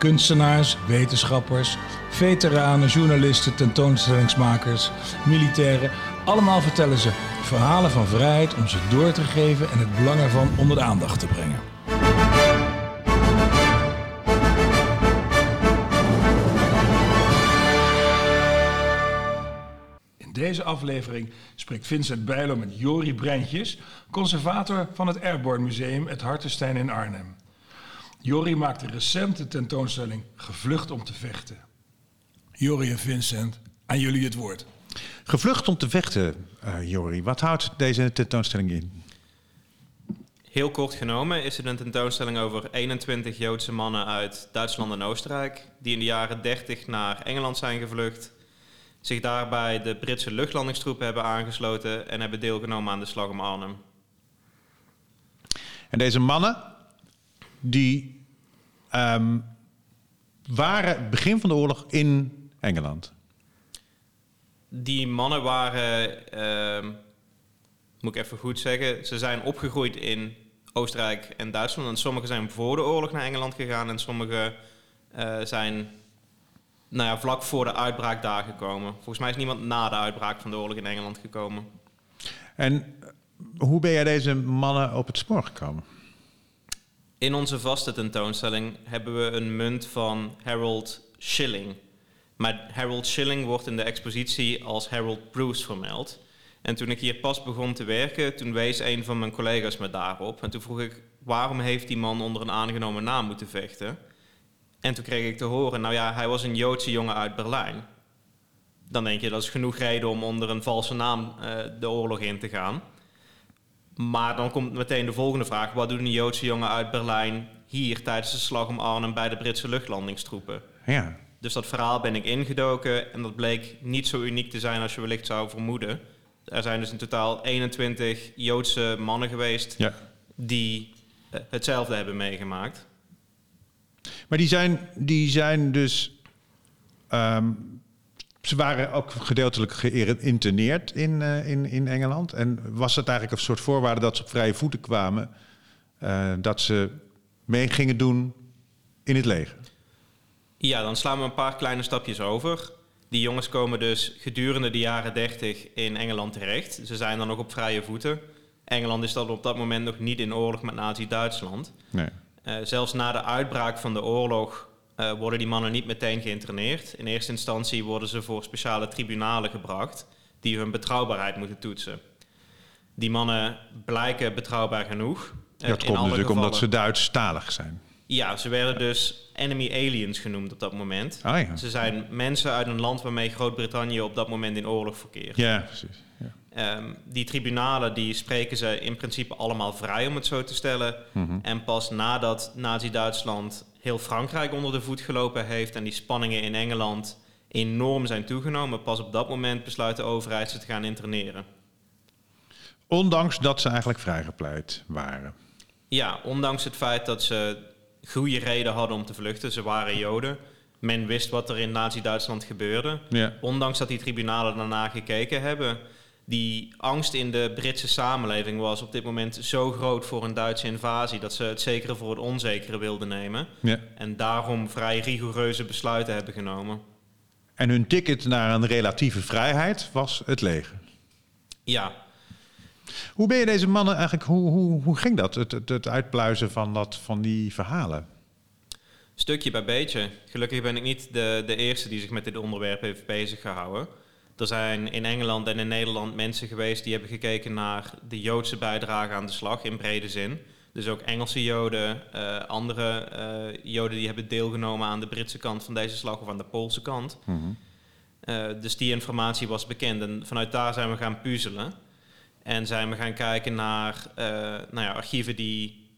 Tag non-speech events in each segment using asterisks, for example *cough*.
Kunstenaars, wetenschappers, veteranen, journalisten, tentoonstellingsmakers, militairen. Allemaal vertellen ze verhalen van vrijheid om ze door te geven en het belang ervan onder de aandacht te brengen. In deze aflevering spreekt Vincent Bijlo met Jori Brentjes, conservator van het Airborne Museum Het Hartenstein in Arnhem. Jori maakte recent de tentoonstelling Gevlucht om te vechten. Jori en Vincent, aan jullie het woord. Gevlucht om te vechten, uh, Jori. Wat houdt deze tentoonstelling in? Heel kort genomen is het een tentoonstelling over 21 Joodse mannen uit Duitsland en Oostenrijk... die in de jaren 30 naar Engeland zijn gevlucht... zich daarbij de Britse luchtlandingstroepen hebben aangesloten... en hebben deelgenomen aan de slag om Arnhem. En deze mannen, die um, waren begin van de oorlog in Engeland? Die mannen waren, uh, moet ik even goed zeggen, ze zijn opgegroeid in Oostenrijk en Duitsland. En sommigen zijn voor de oorlog naar Engeland gegaan en sommigen uh, zijn nou ja, vlak voor de uitbraak daar gekomen. Volgens mij is niemand na de uitbraak van de oorlog in Engeland gekomen. En hoe ben jij deze mannen op het spoor gekomen? In onze vaste tentoonstelling hebben we een munt van Harold Schilling. Maar Harold Schilling wordt in de expositie als Harold Bruce vermeld. En toen ik hier pas begon te werken, toen wees een van mijn collega's me daarop. En toen vroeg ik, waarom heeft die man onder een aangenomen naam moeten vechten? En toen kreeg ik te horen, nou ja, hij was een Joodse jongen uit Berlijn. Dan denk je, dat is genoeg reden om onder een valse naam uh, de oorlog in te gaan. Maar dan komt meteen de volgende vraag, wat doet een Joodse jongen uit Berlijn hier tijdens de slag om Arnhem bij de Britse luchtlandingstroepen? Ja. Dus dat verhaal ben ik ingedoken en dat bleek niet zo uniek te zijn als je wellicht zou vermoeden. Er zijn dus in totaal 21 Joodse mannen geweest ja. die uh, hetzelfde hebben meegemaakt. Maar die zijn, die zijn dus. Um, ze waren ook gedeeltelijk geïnterneerd in, uh, in, in Engeland. En was het eigenlijk een soort voorwaarde dat ze op vrije voeten kwamen, uh, dat ze mee gingen doen in het leger? Ja, dan slaan we een paar kleine stapjes over. Die jongens komen dus gedurende de jaren 30 in Engeland terecht. Ze zijn dan nog op vrije voeten. Engeland is dan op dat moment nog niet in oorlog met Nazi-Duitsland. Nee. Uh, zelfs na de uitbraak van de oorlog uh, worden die mannen niet meteen geïnterneerd. In eerste instantie worden ze voor speciale tribunalen gebracht die hun betrouwbaarheid moeten toetsen. Die mannen blijken betrouwbaar genoeg. Uh, dat komt natuurlijk gevallen. omdat ze Duitsstalig zijn. Ja, ze werden dus enemy aliens genoemd op dat moment. Ah, ja. Ze zijn mensen uit een land waarmee Groot-Brittannië op dat moment in oorlog verkeert. Ja, precies. Ja. Um, die tribunalen die spreken ze in principe allemaal vrij, om het zo te stellen. Mm -hmm. En pas nadat Nazi-Duitsland heel Frankrijk onder de voet gelopen heeft en die spanningen in Engeland enorm zijn toegenomen, pas op dat moment besluit de overheid ze te gaan interneren. Ondanks dat ze eigenlijk vrijgepleit waren. Ja, ondanks het feit dat ze goede reden hadden om te vluchten. Ze waren Joden. Men wist wat er in Nazi-Duitsland gebeurde. Ja. Ondanks dat die tribunalen daarna gekeken hebben. Die angst in de Britse samenleving was op dit moment zo groot voor een Duitse invasie dat ze het zekere voor het onzekere wilden nemen. Ja. En daarom vrij rigoureuze besluiten hebben genomen. En hun ticket naar een relatieve vrijheid was het leger. Ja, hoe ben je deze mannen eigenlijk, hoe, hoe, hoe ging dat, het, het, het uitpluizen van, dat, van die verhalen? Stukje bij beetje. Gelukkig ben ik niet de, de eerste die zich met dit onderwerp heeft bezig gehouden. Er zijn in Engeland en in Nederland mensen geweest die hebben gekeken naar de Joodse bijdrage aan de slag in brede zin. Dus ook Engelse Joden, uh, andere uh, Joden die hebben deelgenomen aan de Britse kant van deze slag of aan de Poolse kant. Mm -hmm. uh, dus die informatie was bekend en vanuit daar zijn we gaan puzzelen. En zijn we gaan kijken naar nou ja, archieven die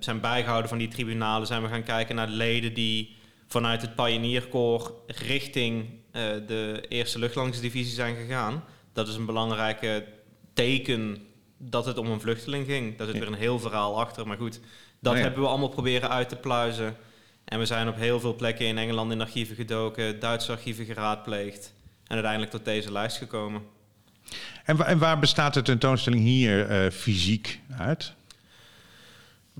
zijn bijgehouden van die tribunalen. Zijn we gaan kijken naar leden die vanuit het Pioneer Corps richting de eerste luchtlandingsdivisie zijn gegaan. Dat is een belangrijke teken dat het om een vluchteling ging. Daar zit weer een heel verhaal achter. Maar goed, Dat Oh ja. hebben we allemaal proberen uit te pluizen. En we zijn op heel veel plekken in Engeland in archieven gedoken, Duitse archieven geraadpleegd. En uiteindelijk tot deze lijst gekomen. En, wa- en waar bestaat de tentoonstelling hier eh, fysiek uit?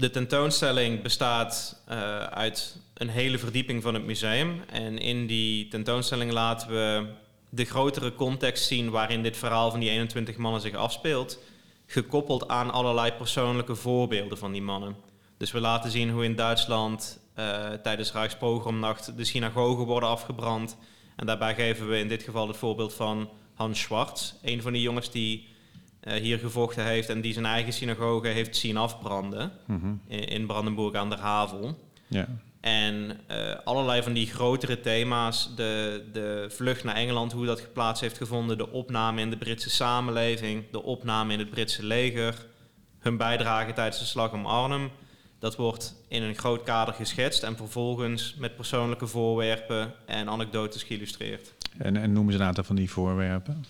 De tentoonstelling bestaat eh, uit een hele verdieping van het museum. En in die tentoonstelling laten we de grotere context zien waarin dit verhaal van die 21 mannen zich afspeelt. Gekoppeld aan allerlei persoonlijke voorbeelden van die mannen. Dus we laten zien hoe in Duitsland eh, tijdens Rijkspogromnacht de synagogen worden afgebrand. En daarbij geven we in dit geval het voorbeeld van Hans Schwartz, een van die jongens die eh, hier gevochten heeft en die zijn eigen synagoge heeft zien afbranden in, in Brandenburg aan der Havel. Ja. En eh, allerlei van die grotere thema's, de, de vlucht naar Engeland, hoe dat geplaatst heeft gevonden, de opname in de Britse samenleving, de opname in het Britse leger, hun bijdrage tijdens de slag om Arnhem. Dat wordt in een groot kader geschetst en vervolgens met persoonlijke voorwerpen en anekdotes geïllustreerd. En, en noemen ze een aantal van die voorwerpen.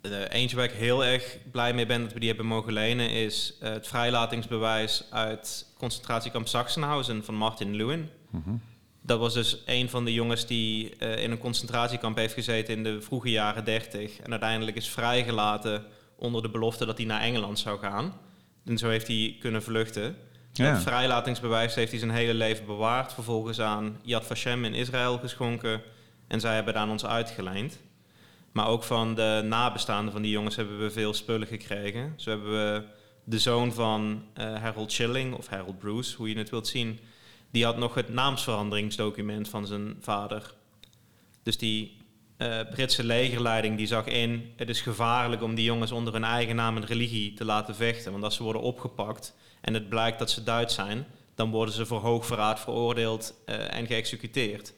De eentje waar ik heel erg blij mee ben dat we die hebben mogen lenen is eh, het vrijlatingsbewijs uit concentratiekamp Sachsenhausen van Martin Lewin. Dat was dus een van de jongens die eh, in een concentratiekamp heeft gezeten in de vroege jaren 30 en uiteindelijk is vrijgelaten onder de belofte dat hij naar Engeland zou gaan. En zo heeft hij kunnen vluchten. Ja. Dat vrijlatingsbewijs heeft hij zijn hele leven bewaard, vervolgens aan Yad Vashem in Israël geschonken en zij hebben het aan ons uitgeleend. Maar ook van de nabestaanden van die jongens hebben we veel spullen gekregen. Zo hebben we de zoon van eh, Harold Schilling, of Harold Bruce, hoe je het wilt zien. Die had nog het naamsveranderingsdocument van zijn vader. Dus die eh, Britse legerleiding die zag in... het is gevaarlijk om die jongens onder hun eigen naam en religie te laten vechten. Want als ze worden opgepakt en het blijkt dat ze Duits zijn... dan worden ze voor hoogverraad veroordeeld eh, en geëxecuteerd.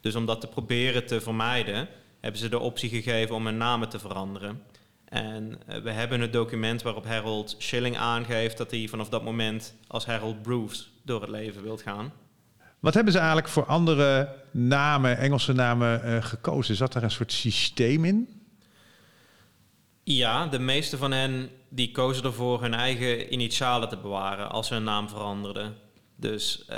Dus om dat te proberen te vermijden, hebben ze de optie gegeven om hun namen te veranderen. En eh, we hebben het document waarop Harold Schilling aangeeft dat hij vanaf dat moment als Harold Bruce door het leven wilt gaan. Wat hebben ze eigenlijk voor andere namen, Engelse namen, eh, gekozen? Zat er een soort systeem in? Ja, de meeste van hen die kozen ervoor hun eigen initialen te bewaren als ze hun naam veranderden. Dus eh,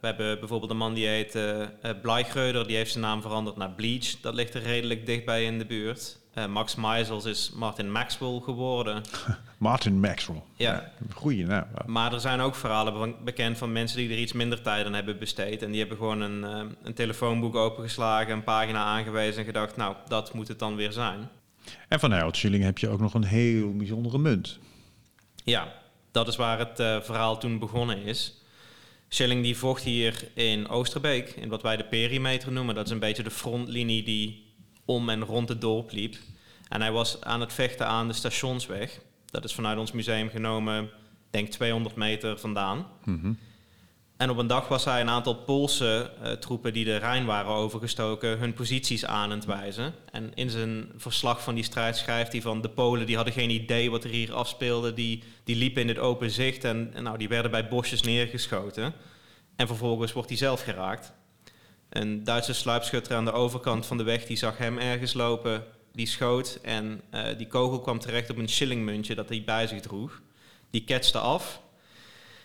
we hebben bijvoorbeeld een man die heet eh eh, Bleicheuder, die heeft zijn naam veranderd naar Bleach. Dat ligt er redelijk dichtbij in de buurt. Max Meisels is Martin Maxwell geworden. *laughs* Martin Maxwell. Ja. Goeie naam. Maar er zijn ook verhalen be- bekend van mensen die er iets minder tijd aan hebben besteed. En die hebben gewoon een, een telefoonboek opengeslagen, een pagina aangewezen en gedacht, nou, dat moet het dan weer zijn. En van Harold Schilling heb je ook nog een heel bijzondere munt. Ja, dat is waar het verhaal toen begonnen is. Schilling die vocht hier in Oosterbeek, in wat wij de perimeter noemen. Dat is een beetje de frontlinie die om en rond het dorp liep. En hij was aan het vechten aan de stationsweg. Dat is vanuit ons museum genomen, denk 200 meter vandaan. En op een dag was hij een aantal Poolse eh, troepen die de Rijn waren overgestoken hun posities aan het wijzen. En in zijn verslag van die strijd schrijft hij van de Polen die hadden geen idee wat er hier afspeelde. Die, die liepen in het open zicht en, nou, die werden bij bosjes neergeschoten. En vervolgens wordt hij zelf geraakt. Een Duitse sluipschutter aan de overkant van de weg die zag hem ergens lopen. Die schoot en eh, die kogel kwam terecht op een shillingmuntje dat hij bij zich droeg. Die ketste af.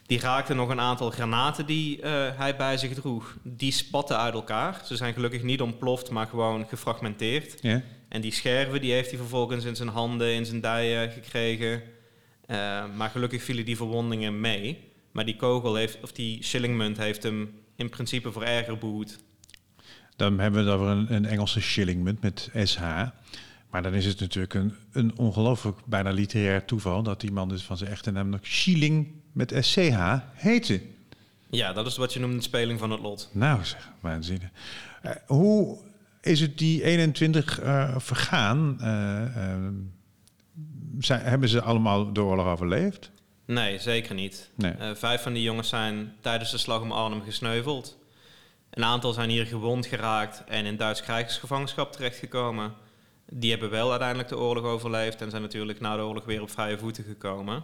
Die raakte nog een aantal granaten die eh, hij bij zich droeg. Die spatten uit elkaar. Ze zijn gelukkig niet ontploft, maar gewoon gefragmenteerd. Ja? En die scherven die heeft hij vervolgens in zijn handen, in zijn dijen gekregen. Eh, maar gelukkig vielen die verwondingen mee. Maar die kogel heeft, of die shillingmunt heeft hem in principe voor erger behoed. Dan hebben we het over een, een Engelse shillingmunt met SH. Maar dan is het natuurlijk een, een ongelooflijk bijna literair toeval... dat die man dus van zijn echte naam nog Schilling met SCH heette. Ja, dat is wat je noemt een speling van het lot. Nou zeg, waanzinnig. Eh, hoe is het die 21 eh, vergaan? Eh, eh, zijn, hebben ze allemaal de oorlog overleefd? Nee, zeker niet. Nee. Vijf van die jongens zijn tijdens de slag om Arnhem gesneuveld. Een aantal zijn hier gewond geraakt en in Duits krijgsgevangenschap terechtgekomen. Die hebben wel uiteindelijk de oorlog overleefd en zijn natuurlijk na de oorlog weer op vrije voeten gekomen.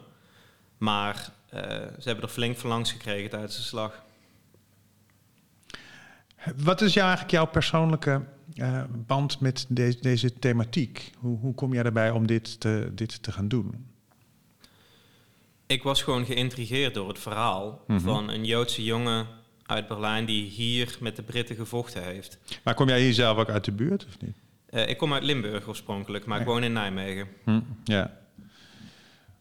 Maar eh, ze hebben er flink van langs gekregen tijdens de slag. Wat is jou eigenlijk jouw persoonlijke eh, band met de- deze thematiek? Hoe, hoe kom jij erbij om dit te, dit te gaan doen? Ik was gewoon geïntrigeerd door het verhaal Mhm. van een Joodse jongen uit Berlijn die hier met de Britten gevochten heeft. Maar kom jij hier zelf ook uit de buurt of niet? Eh, ik kom uit Limburg oorspronkelijk, maar ik woon in Nijmegen. Hm, ja.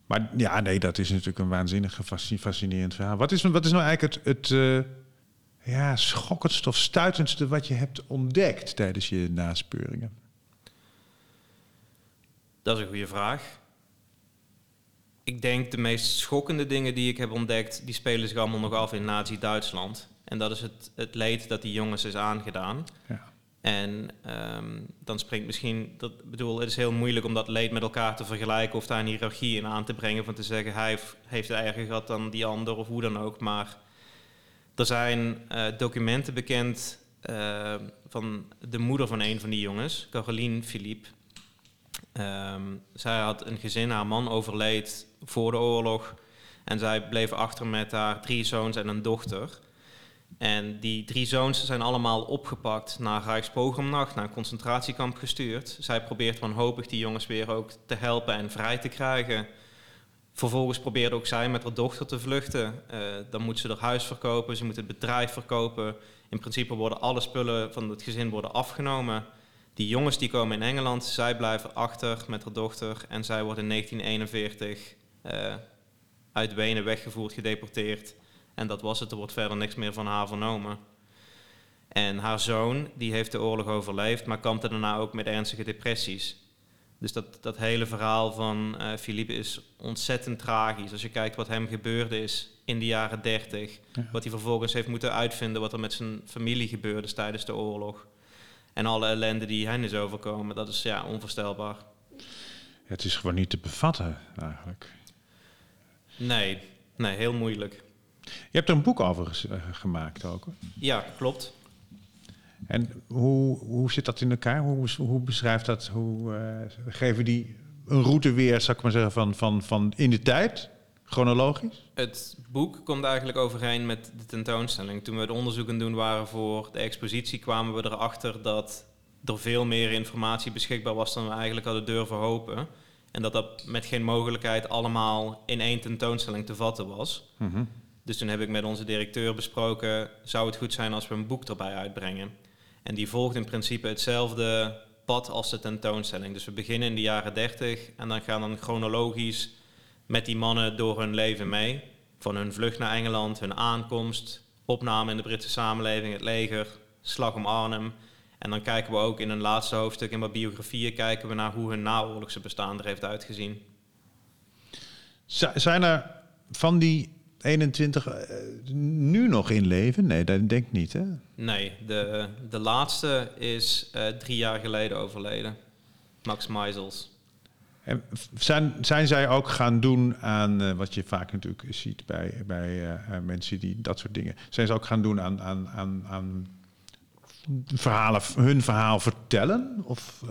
Maar ja, nee, dat is natuurlijk een waanzinnig fasci- fascinerend verhaal. Wat is, wat is nou eigenlijk het, het eh, ja, schokkendste of stuitendste wat je hebt ontdekt tijdens je naspeuringen? Dat is een goede vraag. Ik denk de meest schokkende dingen die ik heb ontdekt, die spelen zich allemaal nog af in Nazi-Duitsland. En dat is het, het leed dat die jongens is aangedaan. Ja. En ehm, dan springt misschien, dat bedoel, het is heel moeilijk om dat leed met elkaar te vergelijken of daar een hiërarchie in aan te brengen. Van te zeggen, hij heeft- heeft het erger gehad dan die ander of hoe dan ook. Maar er zijn eh, documenten bekend eh, van de moeder van een van die jongens, Caroline Philippe. Ehm, zij had een gezin, haar man overleed voor de oorlog. En zij bleef achter met haar drie zoons en een dochter. En die drie zoons zijn allemaal opgepakt naar Rijkspogromnacht, naar een concentratiekamp gestuurd. Zij probeert wanhopig die jongens weer ook te helpen en vrij te krijgen. Vervolgens probeert ook zij met haar dochter te vluchten. Eh, dan moet ze haar huis verkopen, ze moet het bedrijf verkopen. In principe worden alle spullen van het gezin worden afgenomen. Die jongens die komen in Engeland, zij blijven achter met haar dochter. En zij wordt in 1941 eh, uit Wenen weggevoerd, gedeporteerd. En dat was het, er wordt verder niks meer van haar vernomen. En haar zoon, die heeft de oorlog overleefd, maar kampte daarna ook met ernstige depressies. Dus dat, dat hele verhaal van eh Philippe is ontzettend tragisch. Als je kijkt wat hem gebeurde is in de jaren 30. Ja. Wat hij vervolgens heeft moeten uitvinden wat er met zijn familie gebeurde is tijdens de oorlog. En alle ellende die hen is overkomen, dat is ja, onvoorstelbaar. Het is gewoon niet te bevatten eigenlijk. Nee, nee, heel moeilijk. Je hebt er een boek over eh, gemaakt ook. Ja, klopt. En hoe, hoe zit dat in elkaar? Hoe, hoe beschrijft dat? Hoe eh, geven die een route weer, zou ik maar zeggen, van, van, van in de tijd, chronologisch? Het boek komt eigenlijk overeen met de tentoonstelling. Toen we het onderzoek aan doen waren voor de expositie, kwamen we erachter dat er veel meer informatie beschikbaar was dan we eigenlijk hadden durven hopen. En dat dat met geen mogelijkheid allemaal in één tentoonstelling te vatten was. Mhm. Dus toen heb ik met onze directeur besproken, zou het goed zijn als we een boek erbij uitbrengen. En die volgt in principe hetzelfde pad als de tentoonstelling. Dus we beginnen in de jaren 30 en dan gaan dan chronologisch met die mannen door hun leven mee. Van hun vlucht naar Engeland, hun aankomst, opname in de Britse samenleving, het leger, slag om Arnhem. En dan kijken we ook in een laatste hoofdstuk in wat biografieën kijken we naar hoe hun naoorlogse bestaan er heeft uitgezien. Zijn er van die 21 eh, nu nog in leven? Nee, dat denk ik niet. Hè? Nee, de, de laatste is eh, drie jaar geleden overleden. Max Meisels. En zijn, zijn zij ook gaan doen aan eh, wat je vaak natuurlijk ziet bij, bij mensen die dat soort dingen. Zijn ze ook gaan doen aan, aan, aan, aan verhalen, hun verhaal vertellen? Of,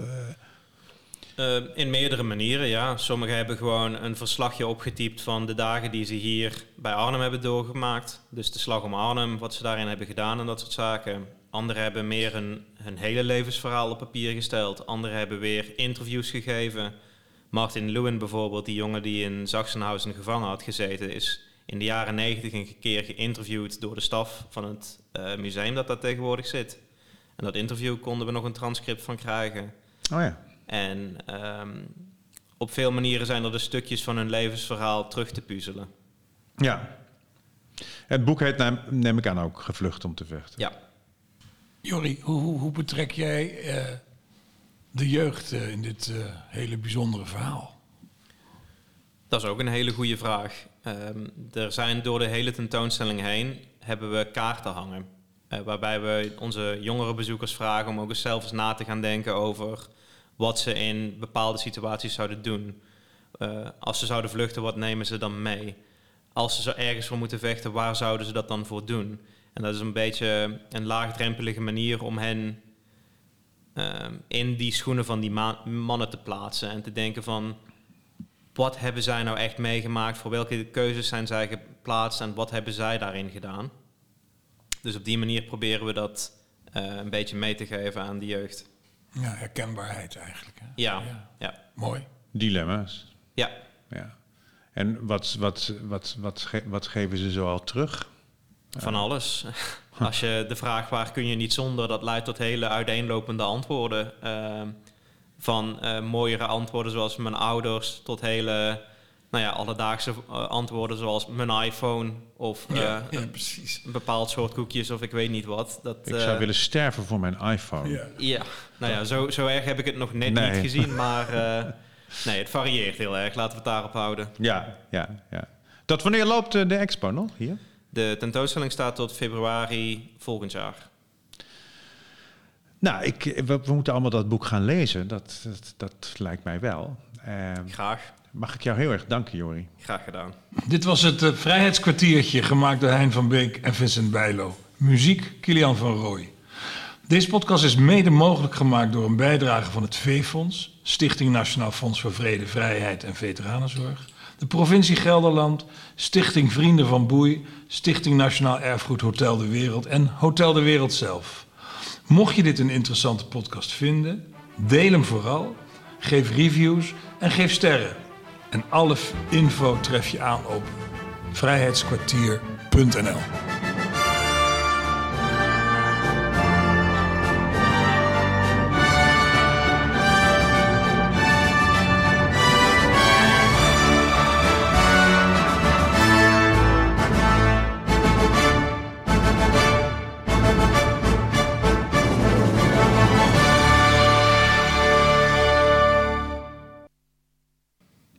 eh, Eh, in meerdere manieren, ja. Sommigen hebben gewoon een verslagje opgetypt van de dagen die ze hier bij Arnhem hebben doorgemaakt. Dus de slag om Arnhem, wat ze daarin hebben gedaan en dat soort zaken. Anderen hebben meer hun, hun hele levensverhaal op papier gesteld. Anderen hebben weer interviews gegeven. Martin Lewin bijvoorbeeld, die jongen die in Sachsenhausen gevangen had gezeten, is in de jaren negentig een keer geïnterviewd door de staf van het eh, museum dat daar tegenwoordig zit. En dat interview konden we nog een transcript van krijgen. oh ja. En ehm, op veel manieren zijn er de stukjes van hun levensverhaal terug te puzzelen. ja. Het boek heet, neem, neem ik aan, ook Gevlucht om te vechten. Ja, Jorrie, hoe, hoe, hoe betrek jij eh, de jeugd eh, in dit eh, hele bijzondere verhaal? dat is ook een hele goede vraag. Ehm, er zijn door de hele tentoonstelling heen hebben we kaarten hangen. waarbij we onze jongere bezoekers vragen om ook eens zelf eens na te gaan denken over wat ze in bepaalde situaties zouden doen. Eh, als ze zouden vluchten, wat nemen ze dan mee? Als ze ergens voor moeten vechten, waar zouden ze dat dan voor doen? En dat is een beetje een laagdrempelige manier om hen ehm, in die schoenen van die ma- mannen te plaatsen en te denken van wat hebben zij nou echt meegemaakt, voor welke keuzes zijn zij geplaatst en wat hebben zij daarin gedaan. Dus op die manier proberen we dat eh, een beetje mee te geven aan de jeugd. Ja, herkenbaarheid eigenlijk. Hè? Ja, ja, ja. Mooi. Dilemma's. ja. Ja. En wat, wat, wat, wat, ge- wat geven ze zoal terug? Van alles. *laughs* Als je de vraag waar kun je niet zonder, dat leidt tot hele uiteenlopende antwoorden. Ehm, van eh, mooiere antwoorden zoals mijn ouders tot hele nou ja, alledaagse eh, antwoorden zoals mijn iPhone of eh, ja, een precies. bepaald soort koekjes of ik weet niet wat. Dat, Ik zou eh, willen sterven voor mijn iPhone. Ja. Ja, nou ja, zo, zo erg heb ik het nog net Nee. niet gezien, *laughs* maar eh, nee, het varieert heel erg. Laten we het daarop houden. Ja, ja, ja. Dat wanneer loopt de expo nog hier? De tentoonstelling staat tot februari volgend jaar. Nou, ik, we, we moeten allemaal dat boek gaan lezen. Dat, dat, dat lijkt mij wel. Eh, Graag, mag ik jou heel erg danken, Jori? graag gedaan. Dit was het eh, Vrijheidskwartiertje, gemaakt door Hein van Beek en Vincent Bijlo. Muziek, Kilian van Rooij. Deze podcast is mede mogelijk gemaakt door een bijdrage van het V-Fonds, Stichting Nationaal Fonds voor Vrede, Vrijheid en Veteranenzorg, de provincie Gelderland, Stichting Vrienden van Boei, Stichting Nationaal Erfgoed Hotel de Wereld en Hotel de Wereld zelf. Mocht je dit een interessante podcast vinden, deel hem vooral, geef reviews en geef sterren. En alle info tref je aan op vrijheidskwartier.nl.